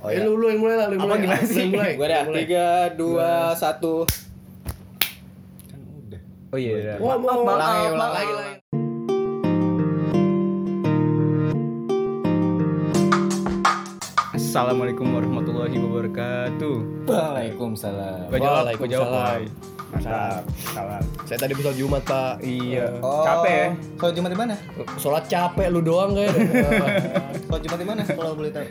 Oh, eh, iya. lu lu yang mulai lah, lu yang Apa mulai. gimana Lu sih? mulai. Gue dah tiga dua satu. Kan udah. Oh iya. Wah, mau Ulang maaf, lagi, ulang maaf, lagi. lagi. Assalamualaikum warahmatullahi wabarakatuh. Waalaikumsalam. Gua jawab, gua jawab. Waalaikumsalam. Salam. Salam. Saya tadi besok Jumat, Pak. Iya. Oh, Capek ya? Kalau Jumat di mana? Sholat capek lu doang kayak. Kalau Jumat di mana? Kalau boleh tahu.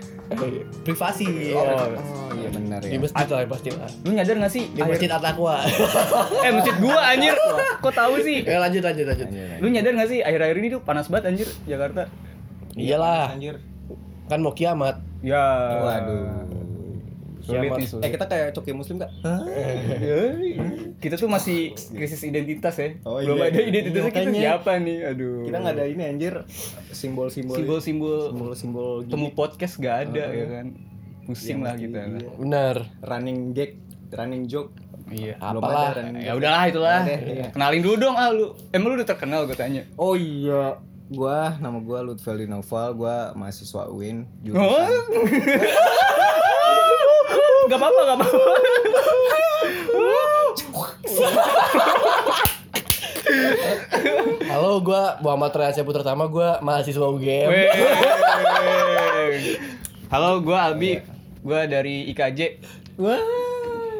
Privasi. Oh, ya. oh iya benar Di ya. masjid lah pasti lah. Lu nyadar gak sih? Di masjid Atakwa. Eh masjid gua anjir. Kok tahu sih? Ya lanjut lanjut lanjut. Lu nyadar gak sih akhir-akhir ini tuh panas banget anjir Jakarta? Iyalah, Anjir. Kan mau kiamat. Ya. Waduh. Sulit nih Eh sulit. kita kayak coki muslim gak? Kita tuh masih krisis identitas ya. Oh, Belum iya. ada identitasnya kita siapa nih? Aduh. Kita nggak ada ini anjir simbol-simbol simbol-simbol simbol-simbol temu podcast gak ada ya kan. Pusing lah kita. Benar. running gag, running joke. Iya. Belum Apalah. ada running Ya udahlah itulah. Iya. Kenalin dulu dong ah lu. Emang lu udah terkenal gue tanya. Oh iya, gua nama gua Lutfeli Noval, gua mahasiswa UIN Oh. jurusan. Gak apa-apa, gak apa-apa. Halo, gua Muhammad Raya Putra Tama, gua mahasiswa UGM. Halo, gue Albi. Gue dari IKJ. Wah,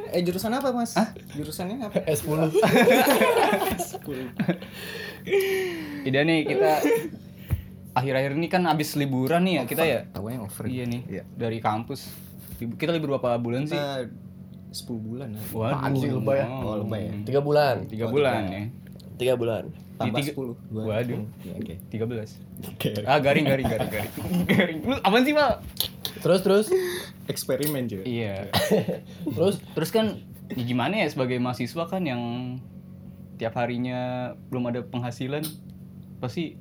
eh jurusan apa mas? Jurusannya apa? S10. Ida nih kita akhir-akhir ini kan abis liburan nih ya kita ya. Tahunya over. Iya nih Iya. dari kampus. Kita libur berapa bulan sih? Kita 10 bulan lah. Waduh. sih, lebay ya? Oh, lebay ya. Tiga bulan. Tiga Oh, bulan tiga. ya. Tiga bulan. Tambah tiga- 10. Gua- Waduh. Ya, Oke. Tiga belas. Oke. Ah garing garing garing garing. garing. Lu apaan sih pak? Terus terus Eksperimen juga. Iya. terus Terus kan ya gimana ya sebagai mahasiswa kan yang tiap harinya belum ada penghasilan pasti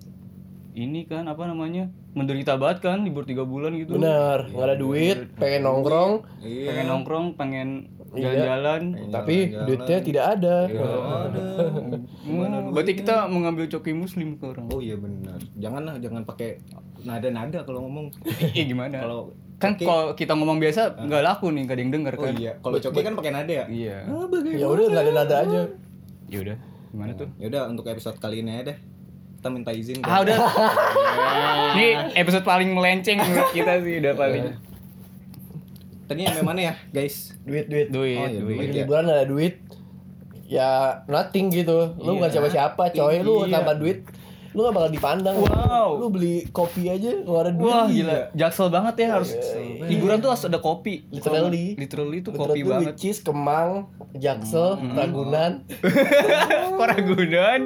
ini kan apa namanya menderita banget kan libur tiga bulan gitu. benar nggak ada duit, pengen nongkrong, Iya. Pengen nongkrong, pengen Iya. jalan-jalan. tapi Jalan-jalan. duitnya tidak ada. Ada. Gimana? Berarti kita mengambil coki muslim sekarang. Oh iya benar. Janganlah jangan pakai nada-nada kalau ngomong. Iya gimana? Kalau kan kalau kita ngomong biasa nggak laku nih, gak ada yang denger Oh kan. iya, kalau coki kan pakai nada ya? Iya. Ya udah nggak ada nada aja. Ya udah. Gimana tuh? Ya udah untuk episode kali ini aja deh. Kita minta izin Ah udah. Ini episode paling melenceng menurut kita sih udah paling. Tadi yang mana ya, guys? Duit duit. Duit, Oh, iya, duit. duit. Lagi liburan ada duit. Ya nothing gitu. Lu bukan siapa-siapa, coy. Lu Iya. tanpa duit lu gak bakal dipandang. Wow. Lu beli kopi aja ngeluarin duit. Wah gila, jaksel banget ya harus hiburan tuh harus ada kopi. Literally. Literally tuh Literally kopi tuh banget. is Kemang, Jaksel, Ragunan. Kok Ragunan?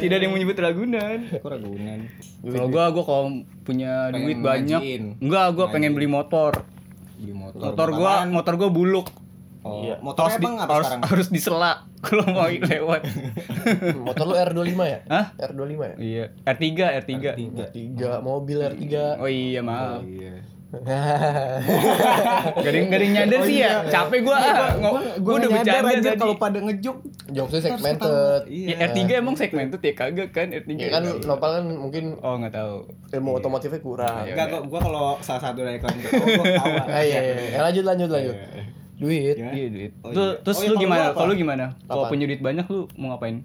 Tidak ada yang menyebut Ragunan. Aku ragunan. Kalau gua gua kalau punya Pengen duit banyak, ngajiin. enggak gua pengen beli motor. Motor gua motor gua buluk. Oh, Iya. motornya Harus di- emang apa harus, sekarang? harus disela kalau mau lewat. Motor lu R25 ya? Hah? R25 ya? Iya, R3, R3. Tiga. Tiga mobil R3. Oh iya, maaf. Iya. Gak ada yang, gak ada yang nyadar sih ya. Capek gua. ah. Ngo- gua udah nyadar bercanda aja tadi. kalau pada ngejok. Jokesnya segmented. Ya, R3 emang segmen tuh ya kagak kan R3. Ya kan Nopal kan mungkin Oh, nggak tahu. ilmu otomotifnya kurang. Iya. Enggak, gua, gua kalau salah satu dari kalian gua. Ah, iya, iya. Ya, lanjut lanjut lanjut. Duit. Gimana? Iya, duit. Oh, Tuh, iya. terus Oh, iya, lu kalau gimana? Kalau lu gimana? Kalau punya duit banyak lu mau ngapain?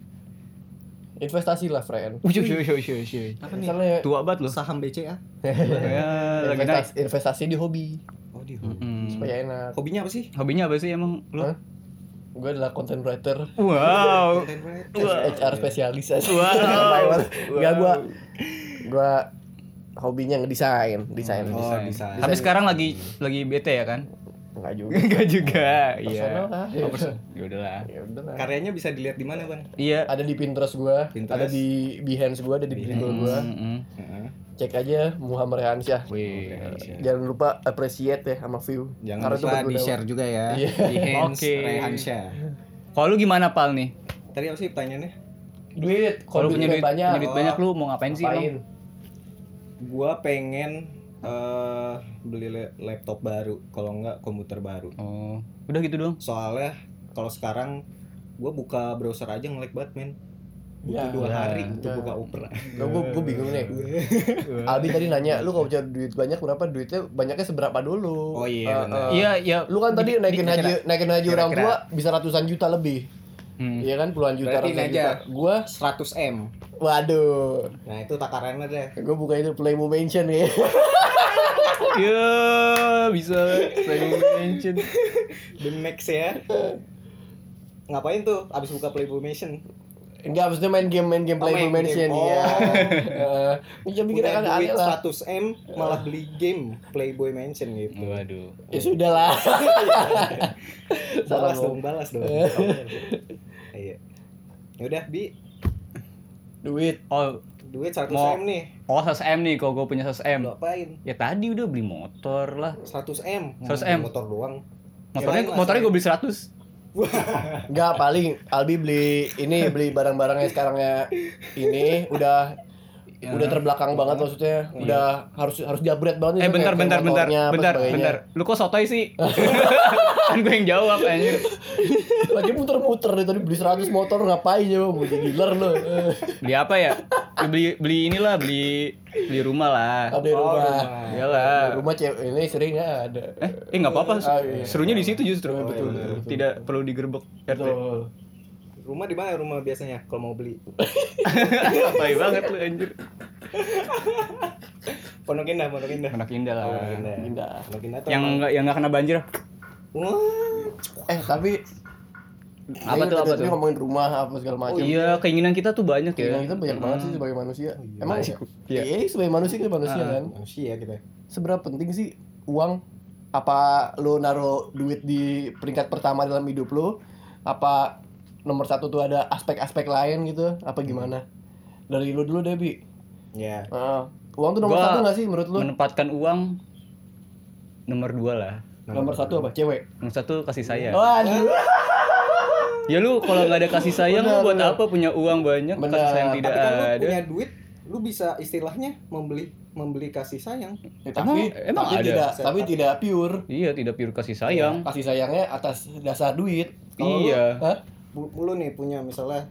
Investasi lah, friend. Uy, uy, uy, uy. Apa nih? Misalnya Tua banget lu. Saham BCA. Ya, lagi naik. investasi, investasi di hobi Oh, di Hmm. supaya enak. Hobinya apa sih? Hobinya apa sih emang lu? Hah? Gue adalah content writer, Wow. Content writer. HR spesialis. Wow. Enggak gua gua hobinya ngedesain, desain. Oh, Desain. desain. Tapi sekarang lagi lagi bete ya kan? Enggak juga. Enggak juga. Iya. Oh, personal. Ya udahlah. Ya udah lah. Karyanya bisa dilihat di mana, Bang? Iya. Ada di Pinterest gua, Pinterest. ada di Behance gua, ada di Dribble gua. Mm-mm. Heeh. Cek aja Muhammad Rehansyah. Wih. Jangan lupa appreciate ya sama view. Jangan Karena itu lupa di-share juga ya. Di Hans Oke. Rehansyah. Kalau lu gimana pal nih? Tadi apa sih pertanyaannya? Duit, Kalau punya duit banyak. punya duit banyak lu mau ngapain sih? Ngapain? Bang? Gua pengen eh beli laptop baru, kalau enggak komputer baru. Oh, udah gitu doang. Soalnya kalau sekarang gua buka browser aja nge-lag banget, men. butuh Ya. dua Ya. hari untuk buka opera Lo gue gue bingung nih. Aldi tadi nanya, lu kalau punya duit banyak berapa? Duitnya banyaknya seberapa dulu? Oh iya, benar. eh. Iya, iya. Lu kan tadi naikin haji naikin haji orang tua bisa ratusan juta lebih. Hmm. Iya kan puluhan juta Berarti ratusan juta. aja. Gua 100 m waduh. nah itu takarannya deh Gue buka itu Playmo Mansion ya. Ya, bisa saya mention. the next ya ngapain tuh abis buka Playboy Mansion Enggak, maksudnya main game main game Oh, Playmo main Mansion game. ya. Oh. Bikin punya kan aneh lah. 100 m malah beli game Playboy Mansion gitu Waduh. Ya sudah lah. Salah balas dong balas dong iya yaudah bi Duit. Oh, duit 100 Mau- m nih oh 100 M nih kalau gue punya 100 M. lo apain Ya tadi udah beli motor lah. 100 m 100 M. motor doang Motornya Kirain motornya gue beli 100. Enggak paling Albi beli ini beli barang-barangnya sekarangnya ini udah Ya. udah terbelakang banget maksudnya udah harus harus jabret banget Eh bentar bentar bentar bentar bentar. Lu kok sotoy sih? kan gue yang jawab anjir. lagi muter-muter deh tadi beli 100 motor ngapain ya mau jadi dealer lo Beli apa ya? Ya, beli beli inilah beli beli rumah lah. Oh, rumah rumah. Iyalah. rumah cewek ini sering nggak ada Eh, eh nggak apa-apa. Ah, iya. Serunya di situ justru. Betul, betul, betul. Tidak perlu digerebek RT. Rumah di mana rumah biasanya kalau mau beli Apa banget lu anjir. Pondok Indah Pondok Indah Anak indah lah. Pondok Indah Indah. Pondok Indah tuh Yang enggak yang enggak kena banjir. Wah, eh tapi Apa tuh, apa tuh? ngomongin rumah apa segala macam Iya, keinginan kita tuh banyak ya. Keinginan kita banyak banget sih sebagai manusia. Emang Banyak. iya. sebagai manusia kita manusia Ah. kan. manusia kita Seberapa penting sih uang? Apa lu naruh duit di peringkat pertama dalam hidup lu? Apa nomor satu tuh ada aspek-aspek lain gitu? Apa gimana? Dari lu dulu deh, Bi. ya Ah, uang tuh nomor Gua satu gak sih menurut lu? Menempatkan uang nomor dua lah. Nomor satu apa? Cewek. Nomor satu kasih sayang. Waduh. Ya lu kalau nggak ada kasih sayang Benar, lu buat benar. apa punya uang banyak Benar. kasih sayang tidak tapi kan lu ada. punya duit lu bisa istilahnya membeli membeli kasih sayang Ya, tapi Emang- emang tapi ada? tidak tapi tidak pure. Iya, tidak pure kasih sayang. Kasih sayangnya atas dasar duit. Lu- Iya. Hah? Lu nih punya misalnya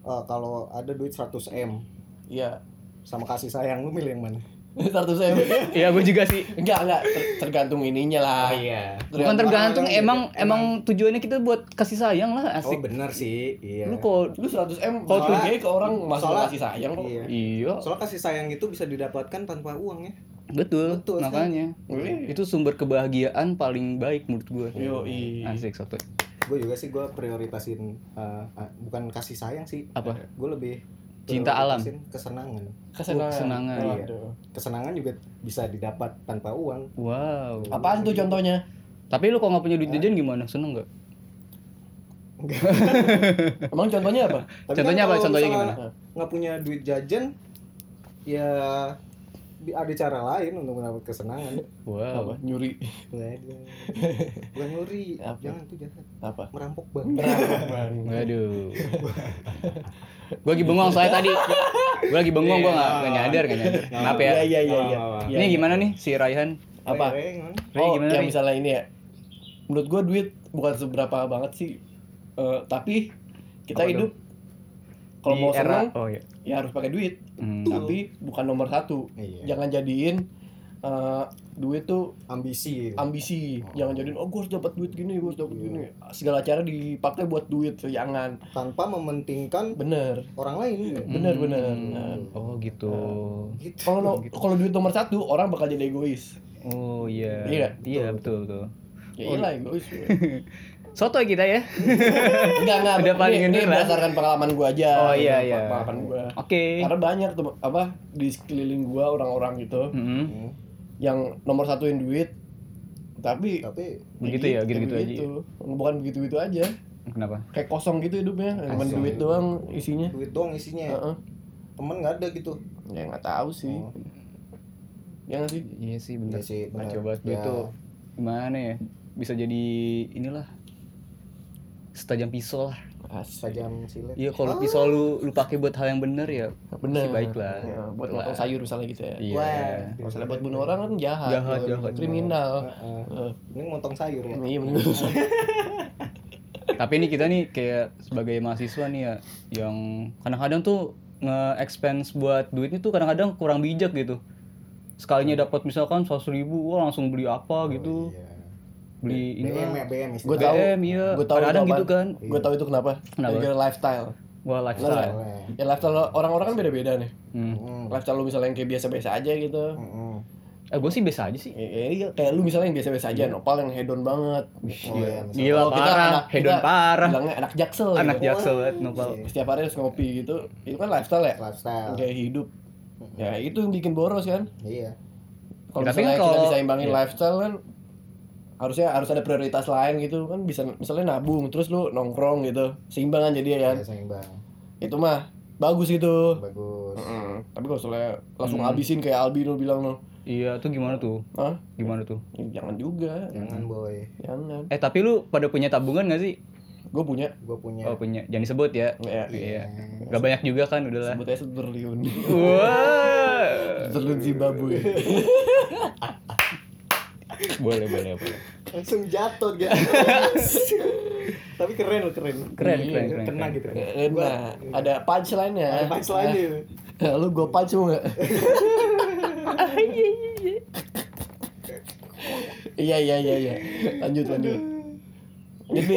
eh, kalau ada duit 100 m Iya. sama kasih sayang lu milih yang mana Satu saya. Iya, gue juga sih. Enggak, enggak ter- tergantung ininya lah. iya Bukan tergantung, emang juga- emang tujuannya kita buat kasih sayang lah, oh asik. benar sih iya Lu kok Lu 100 M kalau kayak ke orang masuk soalnya- kasih sayang kok. iya iya, soalnya kasih sayang itu bisa didapatkan tanpa uang ya betul, Betul, makanya. Wih. Itu sumber kebahagiaan paling baik menurut gue. Yo, i. Asik soto. Gue juga sih gue prioritasin eh, eh, bukan kasih sayang sih Apa? gue lebih Cinta alam. kesenangan Kesenangan. kesenangan. Iya. Waduh. kesenangan juga bisa didapat tanpa uang Wow. Apaan tuh contohnya? Tapi lu kalau nggak punya duit jajan gimana? Seneng nggak? Emang contohnya apa? Tapi Contohnya kan apa? Contohnya gimana? nggak punya duit jajan ya ada cara lain untuk mendapat kesenangan Wow. Apa? Nyuri. nggak ada bukan nyuri Apa? jangan tuh jahat Apa? merampok bang Waduh. gue lagi bengong soalnya tadi. Gue lagi bengong, gue nggak nggak nyadar, nggak nyadar. Kenapa ya? Iya, iya, iya, iya. Ini gimana nih si Raihan? Apa? Oh, gimana, yang Rey? misalnya ini ya. Menurut gua duit bukan seberapa banget sih. Eh, tapi kita Apa hidup kalau mau era- senang Oh iya. ya harus pakai duit. Hmm. Tapi bukan nomor satu. Iya. Jangan jadiin eh, duit tuh ambisi gitu. ambisi. Jangan jadiin oh gua harus dapat duit gini, gua harus dapat gini. Segala cara dipakai buat duit. Jangan. tanpa mementingkan Bener. orang lain Bener bener. Hmm. Nah, Oh gitu. gitu Kalau no- kalau duit nomor satu orang bakal jadi egois. Oh iya. Iya, Iya betul betul. Ya iyalah egois. Soto kita ya. Enggak enggak. Udah paling ini, ini berdasarkan pengalaman gua aja. Oh, iya, Gitu, iya. Pengalaman gua. Oke. Karena banyak tuh apa di sekeliling gua orang-orang gitu Hmm. Hmm. yang nomor satuin duit tapi tapi Begitu ya, gitu-gitu aja. Bukan begitu-gitu aja. Kenapa? Kayak kosong gitu hidupnya, cuma duit doang isinya. duit doang isinya Heeh. temen nggak ada gitu Ya nggak tahu sih. Oh. Ya nggak sih? Iya sih bener. Iya sih, bener. Nah, coba duit Ya. tuh gimana ya? Bisa jadi inilah setajam pisau lah. Asik. sajam silet Iya kalau pisau lu lu pakai buat hal yang bener ya Bener. baik lah. Ya, buat Lah. potong sayur misalnya gitu ya. Iya. Wah. Masalah buat bunuh orang kan jahat. Jahat, jahat. Kriminal. Heeh. Heeh. ini motong sayur ya Iya bener. Tapi ini kita nih kayak sebagai mahasiswa nih ya yang kadang-kadang tuh nge-expense buat duitnya tuh kadang-kadang kurang bijak gitu. Sekalinya dapat misalkan 100 ribu, wah langsung beli apa gitu. Iya. Beli ini BM ya BM Gue tahu. BM, iya. Gue tahu itu gitu kan. Gue tahu itu kenapa? Kenapa? Gara-gara lifestyle. Wah lifestyle. Ya lifestyle orang-orang kan beda-beda nih. Hmm. Hmm. Lifestyle lu misalnya yang kayak biasa-biasa aja gitu. Hmm. Eh gue sih biasa aja sih. Ya, ya, iya, kayak lu misalnya yang biasa-biasa aja, nopal yang hedon banget. Oh, iya. Gila Kalau kita parah, anak- hedon kita parah. Bilangnya anak jaksel. Anak gitu. jaksel banget nopal. Setiap hari harus ngopi gitu. Itu kan lifestyle ya? Lifestyle. Kayak hidup. Ya itu yang bikin boros kan. Iya. Kalau Ya, tapi misalnya kan kita kalau- bisa imbangin iya. lifestyle kan harusnya harus ada prioritas lain gitu kan bisa misalnya nabung terus lu nongkrong gitu seimbangan jadi ya kan Iya, seimbang. itu mah bagus gitu Bagus. Mm, tapi kalau misalnya langsung Hmm. habisin kayak Albi lu bilang lo Iya, tuh gimana tuh? Hah? Gimana tuh? Ya, jangan juga Jangan boy. jangan Eh tapi lu pada punya tabungan gak sih? gue punya Gue punya. Oh punya, jangan disebut ya. ya Iya. Gak banyak juga kan udahlah. sebut aja satu triliun Wah. triliun Zimbabwe boleh boleh boleh. Langsung jatuh guys. Tapi keren loh keren. Keren, Iya, keren, keren, Kena keren. gitu. nah ada punchline nya Ada punchline gitu. lu gue punch mau nggak iya iya iya iya lanjut lanjut jadi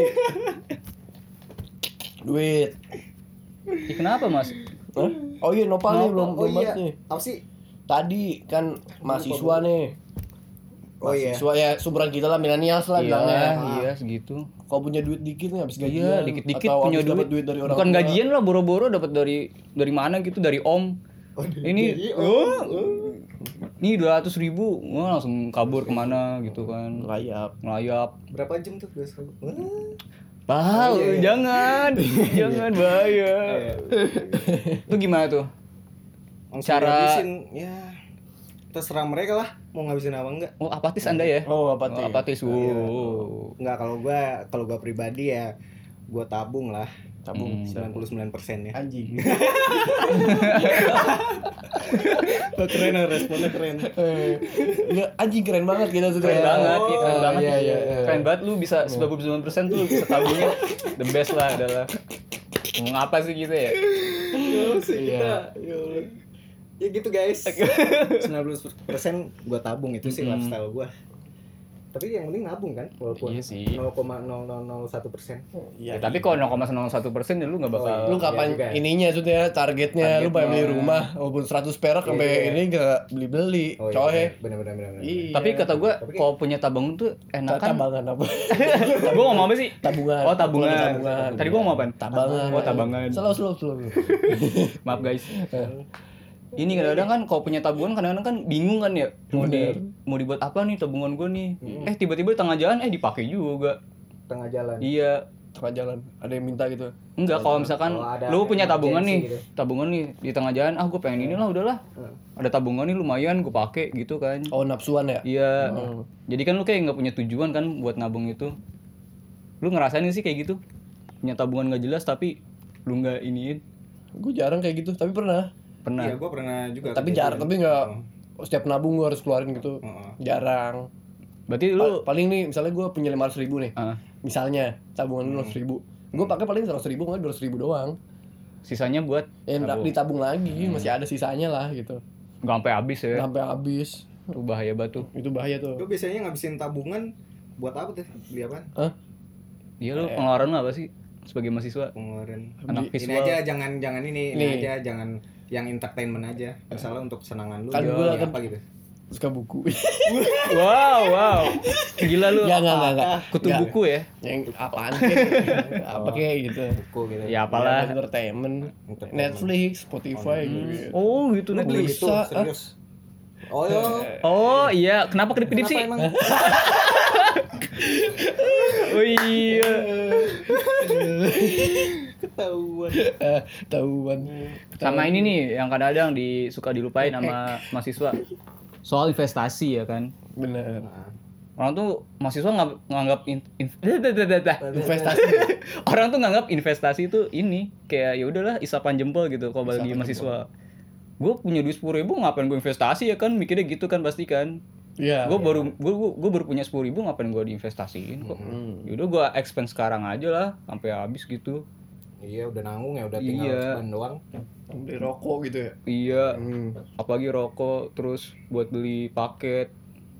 duit Ih, kenapa mas? Hah? oh iya nopal nih belum Oh belum iya. bahas nih Apa sih? tadi kan mahasiswa nih Oh iya. ya sumuran kita lah milenials lah Iya, bilangnya iya segitu. kalau punya duit dikit nih habis gajian Iya, dikit-dikit atau punya duit. duit dari orang Bukan tua. gajian lah, boro-boro dapat dari dari mana gitu, dari om. Oh, Ini, jadi, oh, Nih 200 ribu, wah langsung kabur ke mana gitu kan. layap Ngelayap. Berapa jam tuh? Dua ribu. Tahu, iya, iya. jangan, jangan bahaya. Itu gimana tuh? Langsung Cara- ya terserah mereka lah mau ngabisin apa enggak. Oh apatis anda ya? oh apa tuh Oh, apatis. Oh. Enggak kalau gua kalau gua pribadi ya gua tabung lah tabung Hmm. 99% ya. anjing keren responnya keren. Eh, Nggak, anjing keren banget kita tuh Keren banget, iya, keren Oh, banget. iya, iya, iya. Keren banget lu bisa 99% tuh bisa tabungnya the best lah adalah. Ngomong apa sih gitu ya? Ya sih Iya. kita. Ya Allah. Ya gitu guys. 90% gua tabung itu sih Hmm. lifestyle gua. Tapi yang penting nabung kan walaupun Iya sih. 0,0001%. Iya. Ya, tapi kalau 0,01 persen ya lu nggak bakal. Oh, lu kapan Iya ininya tuh ya targetnya lu pengen beli rumah walaupun 100 perak Iya, sampai iya. ini gak beli beli Oh, coy iya. Bener bener bener. bener. Iya. Tapi kata gue, kalau punya tabungan tuh enak kan. tabangan apa gue ngomong apa sih? tabungan Oh tabungan. Tabungan Tadi gue ngomong apa? tabangan Oh tabangan. selalu selalu selalu Maaf guys. Ini kadang-kadang kan kalau punya tabungan kadang-kadang kan bingung kan ya mau di mau dibuat apa nih tabungan gue nih. Eh tiba-tiba di tengah jalan eh dipakai juga. Tengah jalan. Iya. tengah jalan ada yang minta gitu Enggak kalau misalkan lu punya tabungan nih, gitu. tabungan nih di tengah jalan, ah gue pengen inilah udahlah. Hmm. Ada tabungan nih lumayan gue pakai gitu kan. oh nafsuan ya Iya. Hmm. Jadi kan lu kayak nggak punya tujuan kan buat nabung itu. Lu ngerasain sih kayak gitu? Punya tabungan nggak jelas tapi lu nggak iniin. gue jarang kayak gitu tapi pernah Pernah. Iya, gua pernah juga. tapi jarang tapi nggak setiap nabung gue harus keluarin gitu Heeh. jarang Berarti Pa- lu paling nih misalnya gue punya lima ratus ribu nih ah, misalnya tabungan Hmm. lu ribu gue pakai paling seratus ribu nggak dua ribu doang sisanya buat ya Tabung. ditabung lagi masih ada sisanya lah gitu nggak sampai habis ya. sampai habis Itu bahaya batu. itu bahaya tuh Lu biasanya ngabisin tabungan buat apa tuh? Beli apa? Hah? Iya lu pengeluaran lu apa sih sebagai mahasiswa? Pengeluaran. Anak Ini visual. aja jangan jangan ini, ini Nih. aja jangan yang entertainment aja. Misalnya untuk senangan lu. Kan ya, gua beli kan- apa gitu. suka buku wow, wow. Gila lu. Enggak, enggak, enggak. Kutu Enggak. buku ya? yang apaan kek apa kayak gitu Buku gitu. Ya Ya, apalah. entertainment Entertainment. Netflix Spotify gitu Oh, gitu Lu beli Netflix. itu Bisa, serius. Oh, iya. Oh, iya. Kenapa kedip-kedip Kenapa sih? emang? Oh iya. Ketahuan. Eh, tahuan Sama ini nih yang kadang-kadang di suka dilupain sama mahasiswa. Soal investasi ya kan. bener Orang tuh mahasiswa nggak nganggap in, in- investasi orang tuh nganggap investasi itu ini kayak ya udahlah isapan jempol gitu kalau bagi mahasiswa. Gue punya duit sepuluh ribu ngapain gue investasi ya kan mikirnya gitu kan pasti kan. Iya. gue baru gue gue baru punya sepuluh ribu ngapain gue diinvestasiin kok Hmm. yaudah gue expense sekarang aja lah sampai habis gitu Iya udah nanggung ya udah tinggal Iya. ban doang. Beli rokok gitu ya. iya Hmm. apalagi rokok terus buat beli paket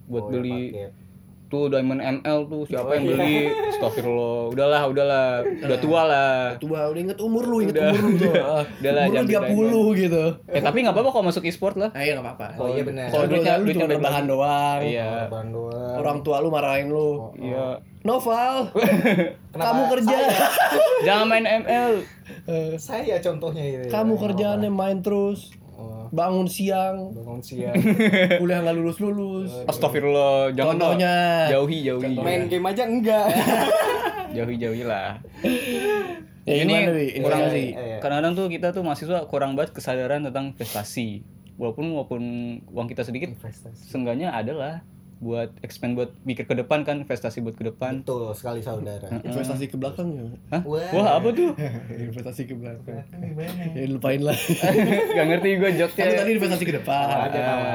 buat Oh, ya, beli paket. Tuh diamond ml tuh siapa Oh, yang iya. beli Astagfirullah udahlah udahlah udah tua lah Tua udah inget umur lu, inget Udah. umur lu tuh. Ah, Udah lah, umur jangan 30 gitu. eh tapi nggak apa-apa kalau masuk e-sport lah Ah, iya enggak apa-apa. Oh iya benar. Kalau duitnya- lu cuma berbahan doang. iya Ban doang. Orang tua lu marahin lu. iya Noval, kamu kerja. jangan main ml Eh, Saya contohnya ini. kamu kerjaannya main terus, Oh, bangun siang, bangun siang. kuliah nggak lulus lulus. Astagfirullah jangan dong. Contohnya. jauhi jauhi Main game aja enggak. jauhi jauhi lah Ya, ini gimana, Wi? kurang Investasi. Iya. kadang-kadang tuh kita tuh mahasiswa kurang banget kesadaran tentang investasi walaupun walaupun uang kita sedikit Investasi. seenggaknya ada lah buat expand buat mikir ke depan kan investasi buat ke depan Betul sekali saudara. Investasi ke belakang ya. Hah? Wah. wah apa tuh investasi ke belakang. Ya lupain lah. gak ngerti gue Kan jokesnya tadi investasi ke depan. Aja nama.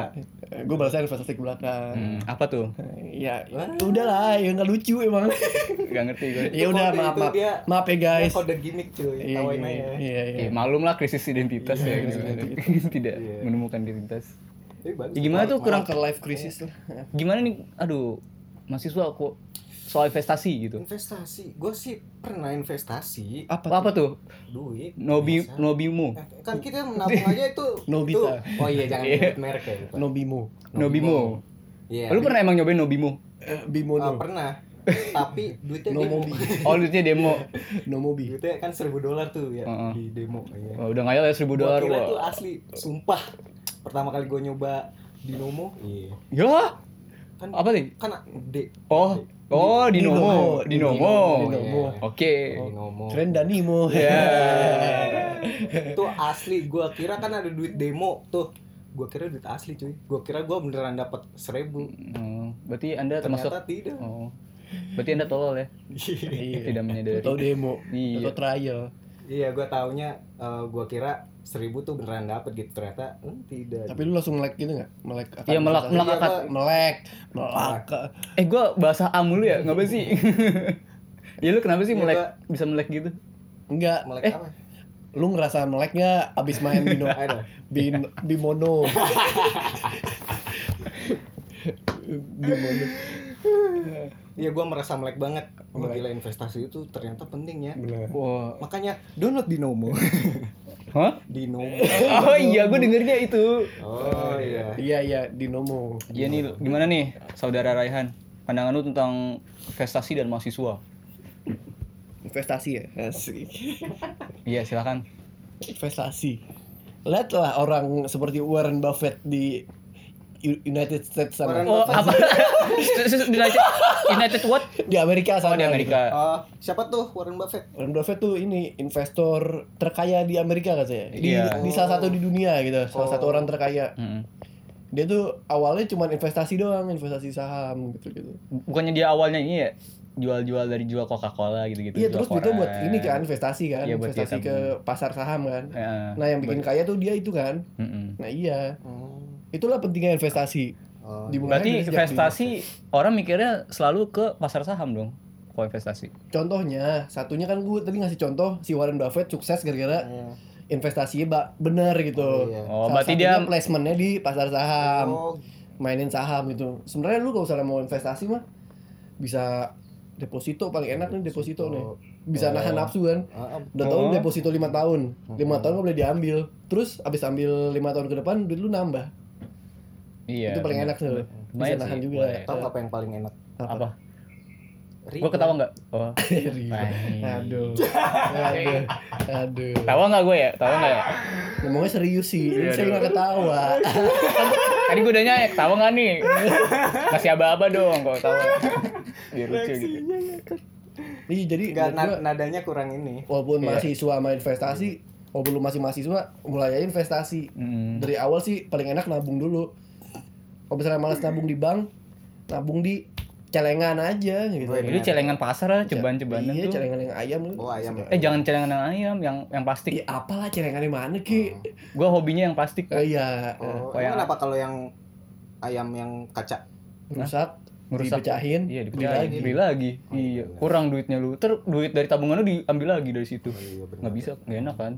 Gue balasnya investasi ke belakang. Hmm, apa tuh Ya, udah lah, ya nggak lucu emang. gak ngerti gue ya udah maaf maaf. dia- Maaf ya guys. Kode gimmick cuy. Iya, Tawain iya, aja. iya, iya. Eh, maklum lah krisis identitas Iya, ya krisis gitu. tidak Iya. menemukan identitas Eh. Ya, gimana tuh kurang ke life crisis lah. gimana nih aduh mahasiswa kok soal investasi gitu Investasi. Gue sih pernah investasi Apa? apa, apa tuh duit. nobi biasa. nobimu Kan kita menabung aja itu. Nobita. itu- Oh iya jangan Iya. nyebut merek ya. lupa. Nobimo. nobimo Iya. lu pernah emang nyobain nobimu Eh, Bimo Ah, no. pernah. Tapi duitnya No demo. mobi. oh duitnya demo No mobi. Duitnya kan seribu dolar tuh ya Heeh. di demo. Iya. oh, udah ngayal ya seribu Gua dolar kira itu asli, sumpah. Pertama kali gue nyoba di Nomo, iya. ya Kan apa nih kan D. oh oh di Dinomo. nomo di nomo Dinomo. oke Di Nomo. Keren Danimo. ya Itu asli, gua kira kan ada duit demo tuh. Gua kira duit asli cuy. Gua kira gua beneran dapat seribu. Oh, berarti anda termasuk Ternyata tidak. oh berarti anda tolol ya Iya. tidak menyadari Atau demo. Iya. Atau trial. iya, gua taunya eh, gua kira seribu tuh beneran dapat gitu. Ternyata eh, tidak. Tapi lu langsung melek gitu nggak? Melek. Iya, melek- melek Iya, Pak. melek. Melek. eh gua bahasa am dulu ya ngapa sih ya lu kenapa sih Iya, melek gua- bisa melek gitu Enggak. Melek Eh. apa? Lu ngerasa melek nggak abis main Bino? Bin, Bimono. Bimono. Iya, gua merasa melek banget. Wah, gila investasi itu ternyata penting ya. Bener. wah Makanya download Dinomo. Hah Dinomo. oh iya gue dengernya itu Oh iya. Iya iya Dinomo. Iya nih, gimana nih saudara Raihan? Pandangan lu tentang investasi dan mahasiswa? Investasi ya. Asik. Iya, silakan. Investasi. Lihatlah orang seperti Warren Buffett di United States sana. Warren Oh, apa? United, United what? Di Amerika Oh, sana. di Amerika. Eh, siapa tuh Warren Buffett? gitu. Warren Buffett tuh ini investor terkaya di Amerika katanya. Di, Iya. di salah satu di dunia gitu. Salah satu orang terkaya. Mm. Dia tuh awalnya cuma investasi doang, investasi saham gitu gitu. Bukannya dia awalnya ini ya jual-jual dari jual Coca-Cola gitu-gitu. Iya terus itu buat ini kan investasi kan, Iya, buat dia investasi ke pasar saham kan. Ya. Nah yang bikin kaya tuh dia itu kan. Mm-mm. Nah iya, Oh. Itulah pentingnya investasi. Oh, Dimulai Berarti investasi orang mikirnya selalu ke pasar saham dong. Kalau investasi. Contohnya, satunya kan gue tadi ngasih contoh si Warren Buffett sukses gara-gara Iya. investasinya bener gitu. Oh, iya. Oh, Salah berarti dia placementnya di pasar saham, Oh, mainin saham gitu. Sebenarnya lu kalau misalnya mau investasi mah bisa deposito paling enak nih deposito nih. Bisa Oh. nahan nafsu kan. ah, ah, Udah tau Oh. deposito lima tahun, lima tahun gak boleh diambil. Terus abis ambil lima tahun ke depan duit lu nambah. Iya. itu paling bener. enak tuh. Bisa nahan sih, juga. boleh. tahu apa yang paling enak? Apa? Riba. Gua ketawa nggak? Oh. Aduh, aduh, aduh. Tawa nggak gue ya? Tawa nggak ya? Ngomongnya serius sih, Iya, saya nggak ketawa. Tadi gue udah nyanyi, tawa nggak nih? Kasih aba-aba dong kalau tawa. Biar lucu gitu. Iya jadi Enggak, menurut gua, nadanya kurang ini. walaupun Iya. mahasiswa sama investasi, walaupun lu masih mahasiswa, mulai aja investasi. Mm. Dari awal sih paling enak nabung dulu. Kalau misalnya malas nabung di bank, nabung di celengan aja gitu. Oh, iya. Jadi celengan pasar lah, ceban-cebanan Iya, tuh. celengan yang ayam. Oh, ayam. Eh jangan celengan yang ayam, yang yang plastik. Iya, apalah celengan yang mana ki? Gua hobinya yang plastik. Oh, iya. Oh, Oh, yang- emang kenapa kalau yang ayam yang kaca? rusak, Ngerusak. dipecahin, Iya, beli dipecahin. lagi. Beli lagi. Iya, kurang duitnya lu. Ter duit dari tabungan lu diambil lagi dari situ. iya benar Nggak bisa, nggak enak kan?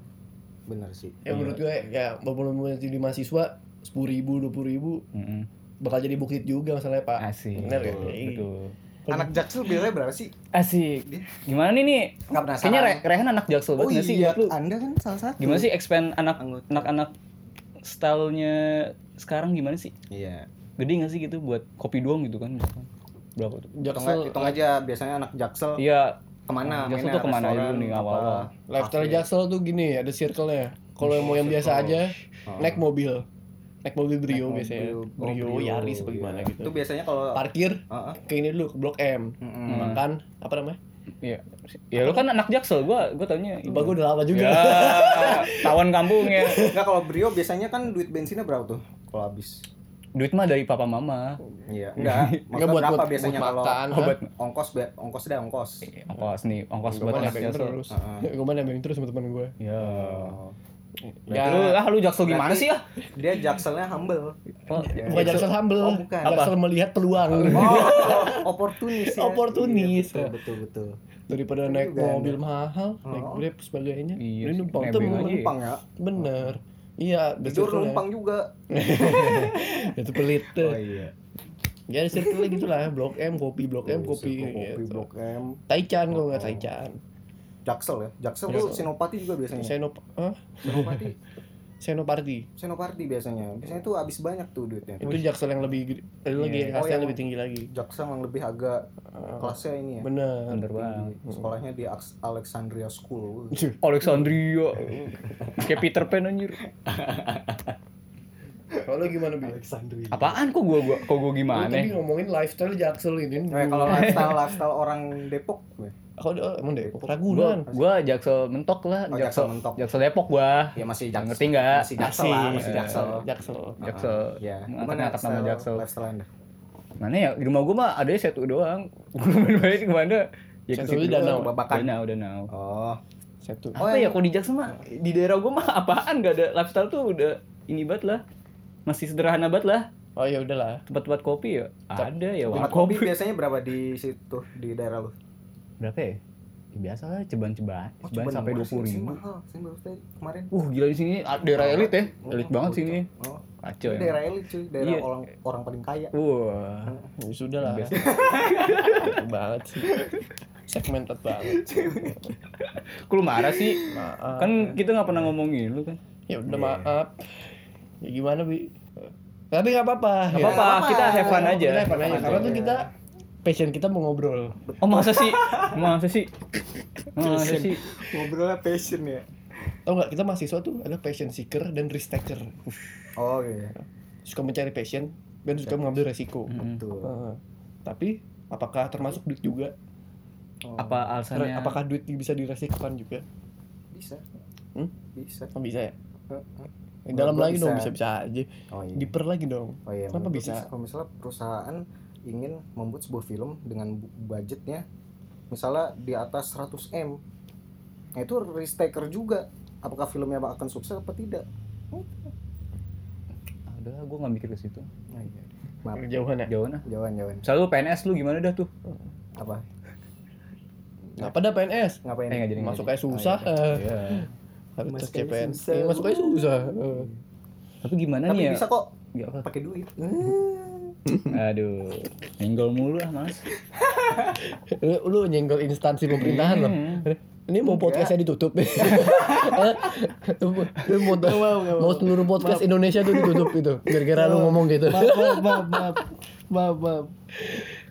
benar sih Ya menurut gue ya walaupun jadi mahasiswa sepuluh ribu, dua puluh ribu Mm-mm. Bakal jadi bukit juga masalahnya pak. Asik. Bener ya? Betul, Iya. betul. anak jaksel biasanya berapa sih Asik. Gimana nih nih? nggak penasaran Kayaknya Re- Rehan anak jaksel oh banget sih? iya menurut lu? anda kan salah satu Gimana sih expand anak Anggota. anak-anak stylenya sekarang gimana sih? iya Gede nggak sih gitu buat kopi doang gitu kan? misalkan? Berapa tuh? Jaksel hitung aja biasanya anak jaksel Iya, ke mana Jaksel tuh ke mana Restoran, dulu nih apa, awal-awal? lifestyle jaksel tuh gini ada circle-nya. Kalau yang mau yang biasa aja Oh. naik mobil. Naik mobil Brio Naik biasanya. mobil. Oh, Brio, Yaris apa iya. gimana gitu. itu biasanya kalau Parkir Heeh. ke ini dulu ke Blok M. Mm-mm. Makan apa namanya? iya. Ya lu kan anak jaksel, gua gua taunya. Lupa gue udah lama juga. Ya, tawan kampung ya. Enggak kalau Brio biasanya kan duit bensinnya berapa tuh kalau habis? Duit mah dari papa mama. Iya, enggak. Enggak buat berapa buat, biasanya buat kalau makan. Oh, buat ongkos be- ongkos deh ongkos. ongkos nih, ongkos buat anak jaksel. terus. Heeh. Gue mah nebeng terus sama teman gue. Ya. Oh. Ya, Lu ah lu jaksel gimana Berarti sih ya? Dia jakselnya humble. Oh, bukan jaksel humble, Oh, bukan. jaksel melihat peluang. Oh, oportunis ya. Oportunis. Iya, betul, betul, betul. Daripada naik mobil mahal, naik Oh. Grab sebagainya. Iya Ini numpang aja. Numpang ya. Bener. Iya, ada Tidur numpang juga. Itu pelit tuh. Oh iya. Ya circle gitu lah, Blok M kopi, Blok M kopi. kopi gitu. Blok M. Taichan kalau nggak Taichan. Jaksel ya. Jaksel tuh Senopati juga biasanya. Senop, ah, Senopati. Senoparty. Senoparti biasanya. Biasanya tuh habis banyak tuh duitnya. Itu jaksel yang lebih gede- eh, lagi Iya. kelasnya Oh, yang- lebih tinggi lagi. Jaksel yang lebih agak Ah, kelasnya ini ya. Bener. bener banget. Sekolahnya di Alex- Alexandria School. Alexandria. Kayak Peter Pan anjir. Kalau gimana bi? Alexandria. Apaan kok gua gua kok gua Lu gimana? tadi ngomongin lifestyle jaksel ini. Nah, kalau lifestyle lifestyle orang Depok gue. Aku oh, emang deh, Gua, Ragunan. gua jaksel mentok lah, Oh, jaksel Jaksel mentok. Jaksel Depok gua. Ya masih Jaksel. Ngerti nggak? Masih Jaksel lah, masih Jaksel. Jaksel. Jaksel. Ya. Ngangkat-ngangkat nama style- Jaksel. Lifestyle Anda? Mana ya? Di rumah gua mah ada satu doang. Gua main-main ke mana? Ya Satu ke situ danau. Babakan. Danau, danau. Oh. Satu. Oh, Apa yang- ya kalau di Jaksel mah di daerah gua mah apaan gak ada lifestyle tuh udah ini banget lah. Masih sederhana banget lah. Oh ya udahlah. Tempat-tempat kopi ya ada ya Tempat kopi biasanya berapa di situ di daerah lu? Berapa ya? Ya, biasa lah ceban-ceban. Oh, ceban sampai dua puluh ribu. kemarin. Uh gila di sini ah, daerah elit ya, elit banget sini. Oh. Kacau ya. daerah elit cuy, daerah Iya. orang orang paling kaya. Wah. Ya sudah lah. Banget sih. Segmented banget. Kok lu marah sih? Maaf. Kan kita nggak pernah ngomongin lu kan. Ya udah maaf. Ya gimana bi? Tapi nggak apa-apa. Gak ya. apa-apa, apa-apa. kita have fun aja. Kita have fun aja. Karena tuh kita passion kita mau ngobrol. Oh masa sih? Masa sih? Masa sih? Ngobrolnya passion ya. Tau nggak kita mahasiswa tuh ada passion seeker dan risk taker. Oh iya. Suka mencari passion dan suka mengambil resiko. Hmm. Betul. Heeh. tapi apakah termasuk duit juga? Oh, Apa alasannya? Apakah duit bisa diresikokan juga? bisa? Hmm? Bisa. Oh, bisa ya? Heeh. Yang dalam lagi dong bisa. bisa-bisa aja. Oh iya. Diper lagi dong. Oh iya. Kenapa bisa? gua Kalau misalnya perusahaan ingin membuat sebuah film dengan bu- budgetnya misalnya di atas 100 m, nah itu risk taker juga. Apakah filmnya akan sukses apa tidak? Udah, gue nggak mikir ke situ. Nah, iya. Maaf. Jauhan ya? Jauh nah. Jauhan jauhan. Selalu PNS lu gimana dah tuh? Apa? Apa dah PNS? Ngapain? Eh jadi. Masuk kayak susah. Oh, eh. jadi. Iya. Harus Masuk CPNS. susah. Iya, masuk aja susah. Eh. Tapi gimana Tapi nih ya? bisa kok pakai duit. Aduh, nyenggol mulu ah mas. Lu, lu nyenggol instansi pemerintahan loh. Ini mau podcastnya ditutup. Lu mau, mau seluruh podcast Indonesia tuh ditutup gitu. Gara-gara lu ngomong gitu. maaf, maaf, maaf, maaf, maaf.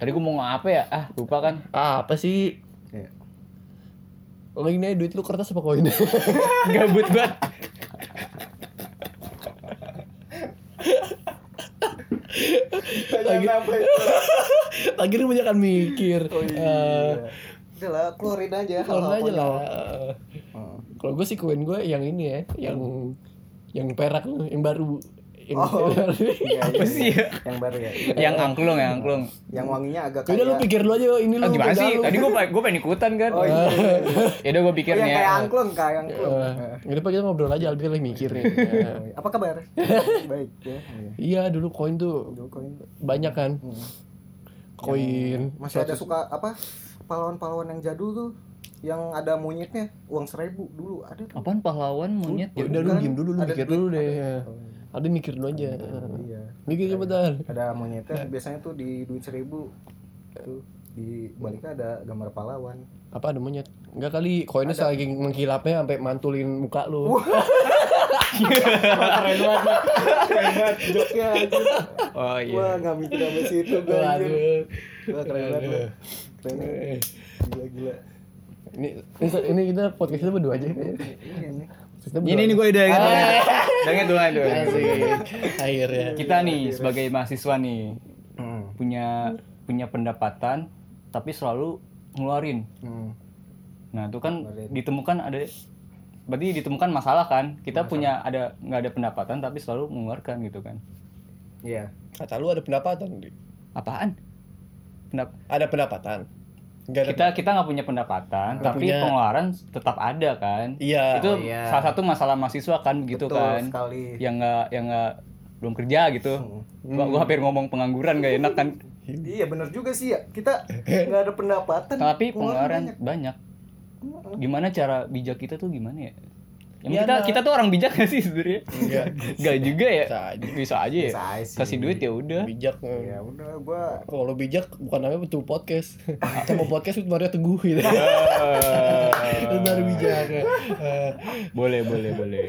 Tadi gue mau ngapa ya? Ah lupa kan. Ah, apa sih? Iya. Lo aja, duit lu kertas apa koin? Gabut banget. Lagi Lagi lu banyak kan mikir. Eh, Udah lah, keluarin aja. keluarin aja lah. Hmm. Kalau gue sih koin gue yang ini ya, yang yang perak yang baru. Yang Oh. Iya, Apa iya, sih iya. ya? Yang baru ya. Yang angklung ya angklung. Yang wanginya agak Udah lu kayak pikir lu aja ini lu. Ah, gimana sih? Tadi gue gue pengen ikutan kan. Oh iya. Ya udah gue Oh, pikirnya. yang kayak angklung, kayak angklung. Eh, Ini pak kita ngobrol aja, Albi lagi mikir nih. Apa kabar? Baik ya. Iya. Iya dulu koin tuh Dulu koin. banyak kan. Hmm. koin masih ada suka apa pahlawan-pahlawan yang jadul tuh yang ada monyetnya uang seribu dulu ada tuh Apaan pahlawan monyet? ya udah lu diem dulu lu mikir dulu deh ada. mikir dulu aja. Iya. Mikir cepetan ada monyetnya biasanya tuh di duit seribu tuh di baliknya ada gambar pahlawan. Apa ada monyet? Enggak kali koinnya saking mengkilapnya sampai mantulin muka lu. Keren banget. Keren banget joknya. Oh wah nggak mikir sampai situ gue wah keren banget keren banget. gila gila. Ini ini, ini kita podcast kita berdua aja. Kayaknya. Ini nih gue udah ingat. Udah ingat tuh, aduh. Asik. akhirnya Kita nih sebagai mahasiswa nih hmm. punya punya pendapatan tapi selalu ngeluarin. Hmm. Nah, itu kan Ngeluarin. ditemukan ada berarti ditemukan masalah kan? Kita punya ada nggak ada pendapatan tapi selalu mengeluarkan gitu kan. iya kata lu ada pendapatan Di. Apaan? Pendap ada pendapatan Ada kita kita nggak punya pendapatan Nggak tapi punya. pengeluaran tetap ada kan. iya itu Oh, iya. salah satu masalah mahasiswa kan gitu betul kan. sekali Yang nggak yang nggak belum kerja gitu. Gua, gua hampir ngomong pengangguran gak enak kan. iya bener juga sih ya kita nggak ada pendapatan Tapi pengeluaran pengeluaran banyak. Gimana cara bijak kita tuh gimana ya? Yang Iya, kita nah. kita tuh orang bijak gak sih sebenarnya? Enggak. Gak juga ya. Bisa aja. Bisa aja ya. Bisa aja. Kasih duit ya udah. bijak ya udah gua kalau bijak bukan namanya betul podcast kita mau podcast itu baru teguh gitu itu baru bijak Eh, boleh boleh boleh.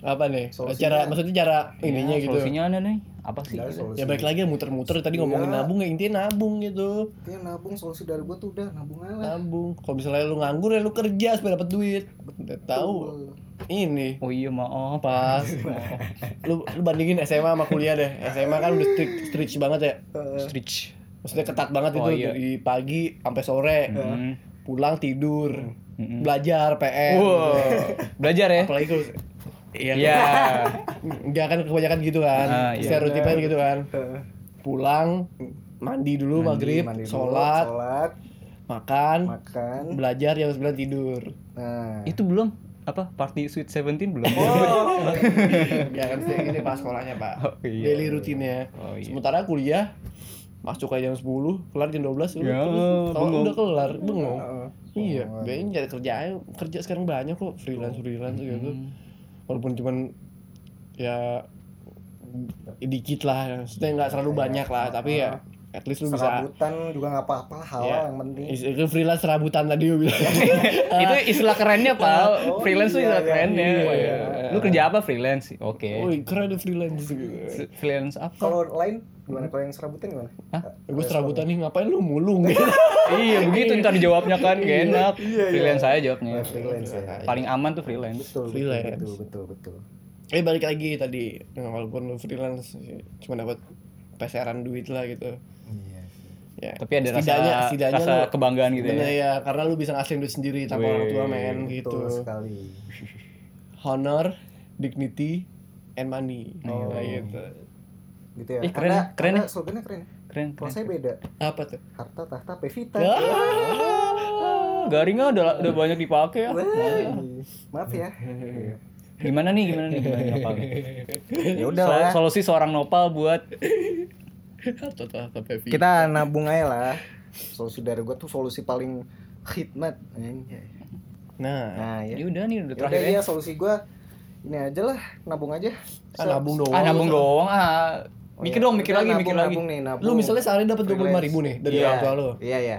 apa nih Solusinya- cara maksudnya cara ininya Ya, gitu Solusinya ada nih. Apa sih? Gitu? solusi. ya balik lagi muter-muter tadi ngomongin Iya. nabung ya intinya nabung gitu Kayak nabung solusi dari gua tuh udah nabung aja lah. nabung kalau misalnya lu nganggur ya lu kerja supaya dapat duit tahu ini Oh iya maaf. pas lu lu bandingin SMA sama kuliah deh SMA kan udah strict strict banget ya Stretch. maksudnya ketat banget Oh, itu iya. dari pagi sampai sore Hmm. pulang tidur Mm-mm. belajar PR Wow. Belajar ya? apalagi kalau iya Iya. enggak kan kebanyakan gitu kan Ah, iya. stereotipnya gitu kan pulang mandi dulu maghrib Mandi dulu, sholat sholat, makan makan. belajar jam 9 tidur Nah, Itu belum apa party sweet 17 belum? oh, ya kan sih ini pas sekolahnya pak Oh, iya. daily rutinnya Oh, iya. sementara kuliah masuk aja jam 10 kelar jam 12 udah Ya, terus kalau bengong. udah kelar bengong Heeh. iya kayaknya nyari kerja aja kerja sekarang banyak kok freelance freelance gitu walaupun cuman ya dikit lah maksudnya nggak terlalu banyak lah tapi ya at least lu bisa serabutan juga nggak apa-apa lah halal Iya. yang penting. Is- itu freelance serabutan tadi gue bilang itu istilah kerennya pak Oh, freelance tuh iya, istilah iya, kerennya iya. lu kerja apa freelance oke Woi keren tuh freelance freelance apa Kalau lain gimana? Kalau yang serabutan gimana? Hah? gue serabutan nih ngapain lu mulung gitu iya begitu ntar dijawabnya kan gak enak Iya, iya. freelance saya jawabnya freelance ya. paling aman tuh freelance Betul, Freelance. betul, betul, betul, betul. eh balik lagi tadi walaupun lu freelance cuma dapat peseran duit lah gitu Iya. Ya tapi ada rasa setidaknya setidaknya rasa lu- kebanggaan gitu bener ya ya karena lu bisa ngasihin duit sendiri tanpa orang tua men gitu Betul sekali. honor dignity and money Oh. Nah, gitu Gitu ya. Ih, keren, Anda- keren ya. slogannya keren. ya? keren Kalau saya beda. apa tuh Harta tahta pevita. Ya. Ah, garingnya udah udah banyak dipakai ya Wah, Maaf ya. Gimana nih gimana nih gimana nih, Nopal? Ya udah solusi seorang nopal buat Harta tahta Pevi. Kita nabung aja lah. Solusi dari gua tuh solusi paling khidmat. Nah Nah, ya. ya udah nih udah Ya terakhir ya ya solusi gua ini aja lah, nabung aja. ah, nabung doang ah nabung doang ah Oh, mikir iya. dong mikir lagi nabung, mikir lagi nabung nih, nabung. lu misalnya sehari dapat dua puluh lima ribu nih dari Iya. orang tua lu Iya, iya.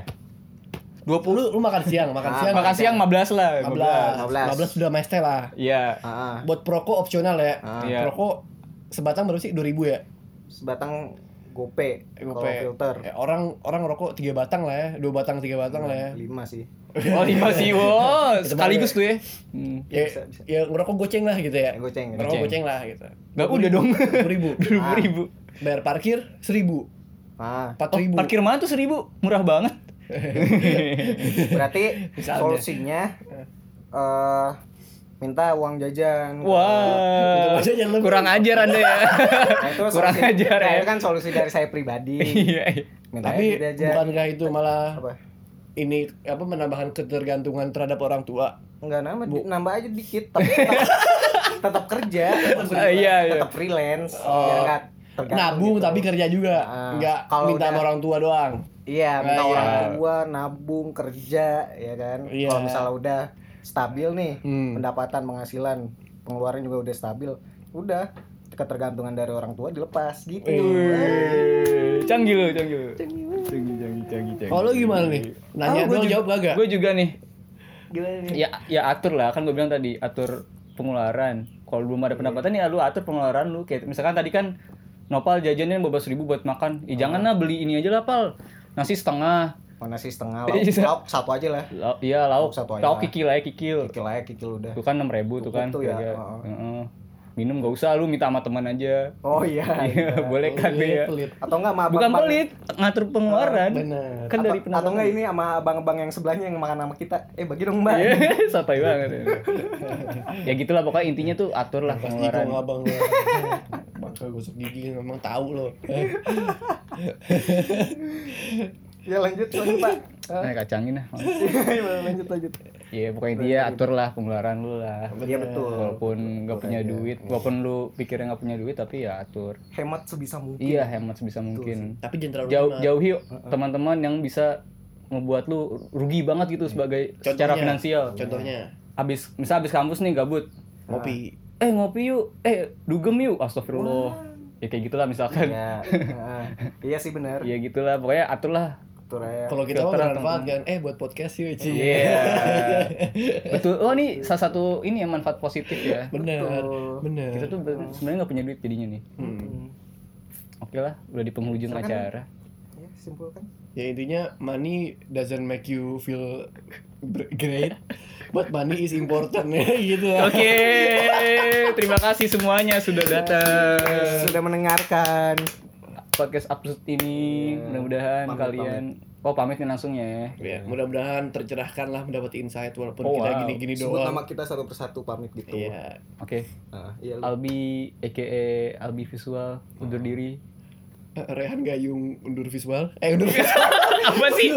dua lu lu makan siang makan Ah, siang makan siang 15 lah 15 15 sudah mes teh lah iya Ah, buat perokok opsional ya Ah. Iya. perokok sebatang berapa sih 2000 ya sebatang gope, Gope. kalau filter. Ya, orang orang rokok tiga batang lah ya dua batang tiga batang lah ya Lima sih. oh lima sih wow sekaligus tuh ya hmm. ya, Bisa, bisa. ya ngerokok goceng lah gitu ya goceng. ngerokok Goceng. goceng lah gitu Nggak udah dong. dua ribu dua ribu bayar parkir seribu Ah, empat oh, ribu parkir mana tuh seribu murah banget berarti Misalnya. solusinya eh minta uang jajan. wah jangan lebih. kurang ajar anda ya Nah, itu kurang solusi- ajar nah, ya itu kan solusi dari saya pribadi. iya iya. Minta tapi aja jajan. bukankah itu malah apa? ini apa menambahkan ketergantungan terhadap orang tua Enggak nambah, di- nambah aja dikit, tapi tetap, tetap kerja, tetap, Ah, iya, iya. tetap freelance. Oh. Nggak Tergantung nabung gitu. tapi kerja juga Nah, nggak kalau minta sama udah- orang tua doang Iya, minta Ah, iya. orang tua nabung kerja ya kan. Iya. Kalau misalnya udah stabil nih Hmm. pendapatan penghasilan, pengeluaran juga udah stabil, udah ketergantungan dari orang tua dilepas gitu. Wih, canggih lu, canggih lu. Canggih, canggih, canggih, canggih. kalau gimana nih nanya Oh, dong juga- jawab kagak Gue juga nih. Gimana nih? Ya, ya atur lah kan gue bilang tadi atur pengeluaran. Kalau belum ada pendapatan ya lu atur pengeluaran lu. Kayak misalkan tadi kan Nopal jajannya beberapa ribu buat makan. Ya jangan lah beli ini aja lah pal. Nasi setengah. Oh, nasi setengah lauk, Iya. lauk satu aja lah. Lau- iya lauk. Satu aja. Lauk kikil aja kikil. Kikil aja kikil udah. Itu kan enam ribu tuh kan. tuh ya, heeh. Heeh. Minum gak usah lu minta sama teman aja. Oh iya. Iya, boleh kan Pelit, ya. pelit. Atau enggak sama Bukan abang-abang- pelit, ngatur pengeluaran. bener Kan dari atau, atau enggak ini sama abang-abang yang sebelahnya yang makan sama kita. Eh bagi dong, Mbak. Iya, santai banget. ya. ya gitulah pokoknya intinya tuh atur lah pasti pengeluaran. kong abang bakal gosok gigi memang tahu lo Eh, ya lanjut lanjut, Pak. Nah, kacangin lah. lanjut lanjut. Iya, pokoknya intinya atur lah pengeluaran lu lah. Iya betul. Walaupun nggak punya aja. duit, walaupun lu pikirnya nggak punya duit tapi ya atur. Hemat sebisa mungkin. Iya, hemat sebisa mungkin. tapi jangan terlalu Jauh jauhi teman-teman yang bisa ngebuat lu rugi banget gitu sebagai secara Contohnya, finansial. contohnya Abis misal abis kampus nih gabut. ngopi Eh ngopi yuk, eh dugem yuk. Astagfirullah. Ya kayak gitulah misalkan. Iya. Heeh. iya sih benar. Ya gitulah, pokoknya atur ya. kalau kita mau Filter bermanfaat kan eh buat podcast yuk Ci Iya. Betul. Oh, ini salah satu ini ya manfaat positif ya. bener Betul. bener Kita tuh sebenarnya nggak punya duit jadinya nih. Hmm. Oke lah, udah di penghujung Silakan. acara. Ya, simpulkan. ya intinya money doesn't make you feel great but money is important ya gitu. Oke, terima kasih semuanya sudah datang. Sudah mendengarkan. Podcast absurd ini, mudah-mudahan Pamit, kalian Oh, pamit nih langsung ya. ya mudah-mudahan tercerahkan lah mendapat insight walaupun Oh, kita wow. gini-gini Sebut doang nama kita satu persatu pamit gitu. iya Oke. Nah, iya lu. Albi aka Albi Visual undur diri. Eh, Rehan Gayung undur visual eh undur visual Apa sih?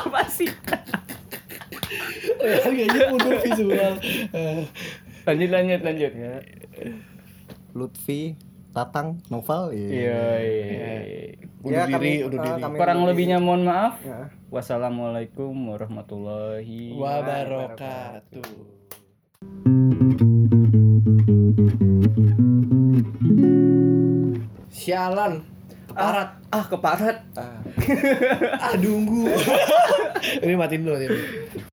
Apa sih? Rehan Gayung undur visual Eh, Lanjut lanjut lanjut ya. Lutfi, Tatang, Noval. Iya, iya. undur Ya, diri kami- undur eh, diri kami- Kurang lebihnya mohon maaf. Ya. Wassalamualaikum warahmatullahi wabarakatuh sialan Keparat. Ah, keparat. Ah. ah dunggu ini matiin dulu matiin dulu.